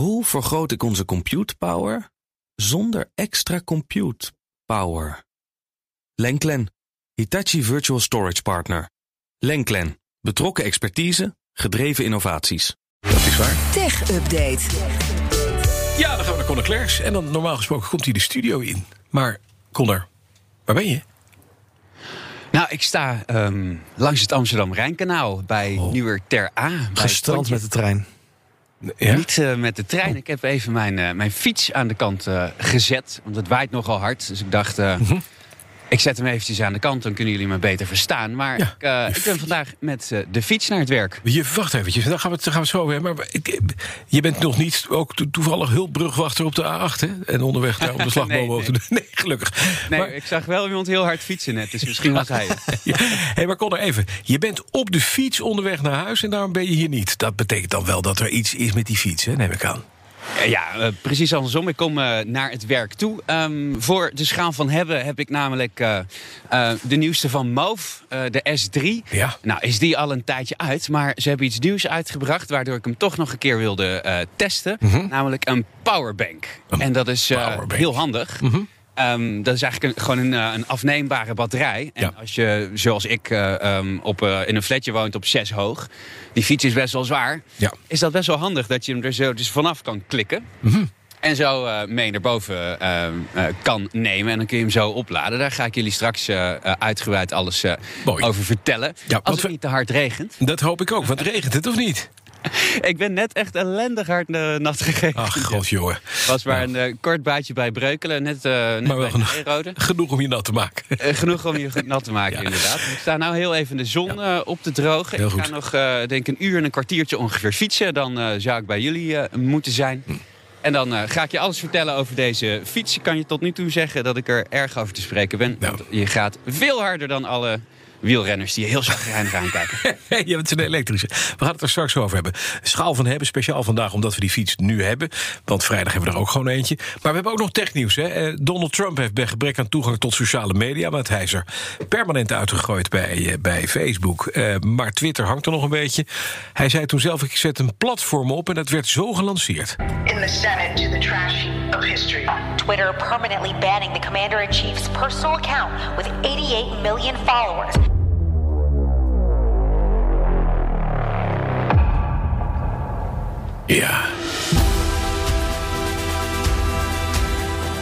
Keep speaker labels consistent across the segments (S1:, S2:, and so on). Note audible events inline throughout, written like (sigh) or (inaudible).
S1: Hoe vergroot ik onze compute power zonder extra compute power? Lenklen, Hitachi Virtual Storage Partner. Lenklen, betrokken expertise, gedreven innovaties.
S2: Dat is waar.
S3: Tech Update.
S2: Ja, dan gaan we naar Conor Klerks. En dan normaal gesproken komt hij de studio in. Maar Conor, waar ben je?
S4: Nou, ik sta ehm, langs het Amsterdam-Rijnkanaal bij
S2: Oh.
S4: Nieuwer Ter A. bij
S5: Gestrand met de trein.
S2: Ja?
S4: Niet eh, met de trein. Ik heb even mijn, eh, mijn fiets aan de kant eh, gezet. Want het waait nogal hard. Dus ik dacht,
S2: Mhm.
S4: Ik zet hem eventjes aan de kant. Dan kunnen jullie me beter verstaan. Maar
S2: Ja,
S4: ik, eh, ik ben vandaag met eh, de fiets naar het werk.
S2: Je, wacht eventjes, daar gaan we het, gaan we het zo hebben. Maar ik, je bent nog niet ook to- toevallig hulpbrugwachter op de A8, hè? En onderweg naar om de (laughs) slagboom
S4: Nee,
S2: over doen. (laughs) Nee, gelukkig.
S4: Nee,
S2: Maar,
S4: ik zag wel iemand heel hard fietsen net. Dus misschien was hij (laughs)
S2: ja, hey, maar Conor, even. Je bent op de fiets onderweg naar huis en daarom ben je hier niet. Dat betekent dan wel dat er iets is met die fiets, hè? neem ik aan.
S4: Eh, Ja, eh, precies andersom. Ik kom eh, naar het werk toe. Ehm, voor de schaal van hebben heb ik namelijk de nieuwste van eh, de S3.
S2: Ja.
S4: Nou, is die al een tijdje uit, maar ze hebben iets nieuws uitgebracht... waardoor ik hem toch nog een keer wilde testen. Namelijk een powerbank.
S2: Een
S4: en dat is heel handig. Ehm, dat is eigenlijk een, gewoon een, eh, een afneembare batterij. En
S2: Ja.
S4: als je, zoals ik, eh, ehm, op, eh, in een flatje woont op 6 hoog... die fiets is best wel zwaar
S2: Ja.
S4: is dat best wel handig dat je hem er zo dus vanaf kan klikken.
S2: Mhm.
S4: En zo mee naar boven eh, eh, kan nemen. En dan kun je hem zo opladen. Daar ga ik jullie straks uitgebreid alles over vertellen.
S2: Ja,
S4: Als het niet te hard regent.
S2: Dat hoop ik ook, want regent het of niet? (laughs)
S4: Ik ben net echt ellendig hard nat gegeven.
S2: Ach, god jongen.
S4: was maar een eh, kort baadje bij Breukelen. Net, eh net
S2: Maar wel
S4: bij (laughs)
S2: genoeg. Om je nat te maken.
S4: Eh, genoeg om je nat te maken, (laughs)
S2: Ja.
S4: inderdaad. Ik sta nou heel even in de zon op te drogen.
S2: Heel
S4: ik ga nog, denk een uur en een kwartiertje ongeveer fietsen. Dan zou ik bij jullie moeten zijn.
S2: Hm.
S4: En dan ga ik je alles vertellen over deze fiets. Ik kan je tot nu toe zeggen dat ik er erg over te spreken ben.
S2: Nou.
S4: Want je gaat veel harder dan alle wielrenners die je heel zagrijnig aankijken.
S2: Je (laughs) bent een elektrische. We gaan het er straks over hebben. Schaal van hebben, speciaal vandaag omdat we die fiets nu hebben. Want vrijdag hebben we er ook gewoon eentje. Maar we hebben ook nog technieuws. Hè. Eh, Donald Trump heeft bij gebrek aan toegang tot sociale media... want hij is er permanent uitgegooid bij, eh, bij Facebook. Eh, maar Twitter hangt er nog een beetje. Hij zei toen zelf, ik zet een platform op... en dat werd zo gelanceerd.
S6: in the Senate to the trash of history.
S7: Twitter permanently banning the commander in chief's personal account with 88 million followers.
S2: Ja.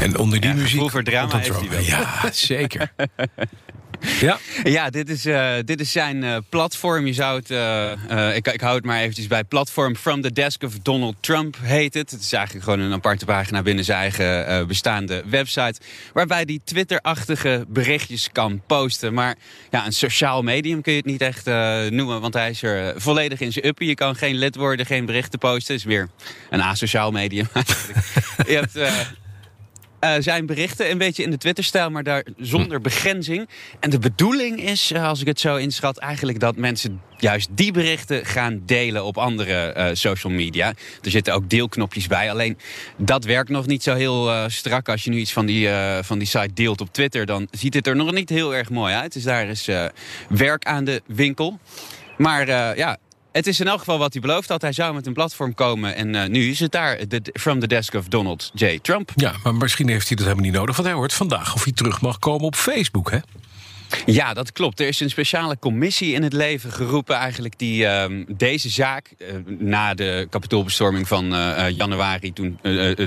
S2: En onder die
S4: Ja,
S2: muziek...
S4: voor drama heeft hij wel.
S2: Ja, zeker. (laughs) ja. (laughs)
S4: Ja, dit is, eh, dit is zijn eh, platform. Je zou het, eh, ik, ik hou het maar eventjes bij platform From the Desk of Donald Trump heet het. Het is eigenlijk gewoon een aparte pagina binnen zijn eigen bestaande website. Waarbij hij Twitter-achtige berichtjes kan posten. Maar ja, een sociaal medium kun je het niet echt noemen. Want hij is er volledig in zijn uppie. Je kan geen lid worden, geen berichten posten. Het is weer een asociaal medium (laughs) je hebt... eh, zijn berichten een beetje in de Twitter-stijl, maar daar zonder begrenzing. En de bedoeling is, eh, als ik het zo inschat, eigenlijk dat mensen juist die berichten gaan delen op andere eh, social media. Er zitten ook deelknopjes bij. Alleen dat werkt nog niet zo heel strak. Als je nu iets van die, van die site deelt op Twitter, dan ziet het er nog niet heel erg mooi uit. Dus daar is werk aan de winkel. Maar ja. Het is in elk geval wat hij beloofd had. Hij zou met een platform komen. En eh, nu is het daar. De, from the desk of Donald J. Trump.
S2: Ja, maar misschien heeft hij dat helemaal niet nodig. Want hij hoort vandaag of hij terug mag komen op Facebook, hè?
S4: Ja, dat klopt. Er is een speciale commissie in het leven geroepen eigenlijk die ehm, deze zaak eh, na de kapitoolbestorming van eh, eh, januari toen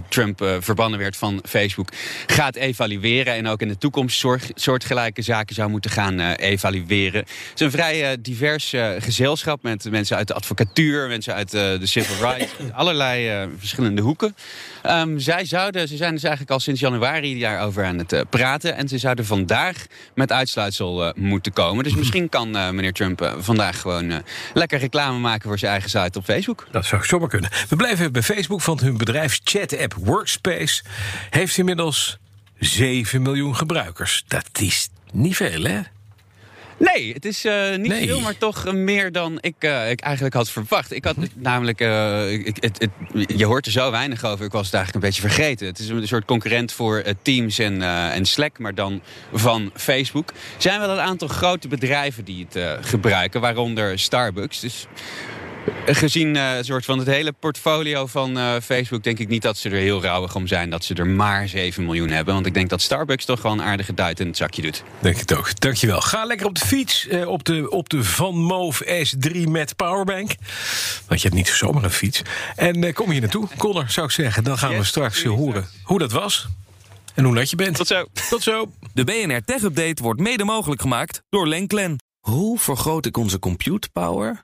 S4: Trump verbannen werd van Facebook gaat evalueren en ook in de toekomst soort, soortgelijke zaken zou moeten gaan evalueren. Het is een vrij divers gezelschap met mensen uit de advocatuur, mensen uit de civil rights, allerlei verschillende hoeken. Ehm, zij zouden, ze zijn dus eigenlijk al sinds januari daarover aan het praten en ze zouden vandaag met uitsluitsel eh, moeten komen. Dus (laughs) misschien kan eh, meneer Trump eh, vandaag gewoon lekker reclame maken voor zijn eigen site op Facebook.
S2: Dat zou zomaar kunnen. We blijven bij Facebook, want hun bedrijfschat-app Workspace heeft inmiddels 7 miljoen gebruikers. Dat is niet veel, hè?
S4: Nee, het is eh, niet
S2: Nee.
S4: veel, maar toch meer dan ik, eh, ik eigenlijk had verwacht. Ik had namelijk, eh, ik- het, het, je hoort er zo weinig over, ik was het eigenlijk een beetje vergeten. Het is een soort concurrent voor Teams en, en Slack, maar dan van Facebook. Er zijn wel een aantal grote bedrijven die het gebruiken, waaronder Starbucks. Dus Gezien uh, soort van het hele portfolio van uh, Facebook... denk ik niet dat ze er heel rauwig om zijn... dat ze er maar 7 miljoen hebben. Want ik denk dat Starbucks toch gewoon een aardige duit in het zakje doet.
S2: Denk het ook. Dankjewel. Ga lekker op de fiets. Uh, op, de, op de Van Moof S3 met powerbank. Want je hebt niet zomaar een fiets. En kom hier naartoe, Connor, zou ik zeggen. Dan gaan yes, we straks horen hoe dat was. En hoe net je bent.
S4: Tot zo.
S2: Tot zo.
S1: De BNR Tech Update wordt mede mogelijk gemaakt door Lenklen. Hoe vergroot ik onze compute power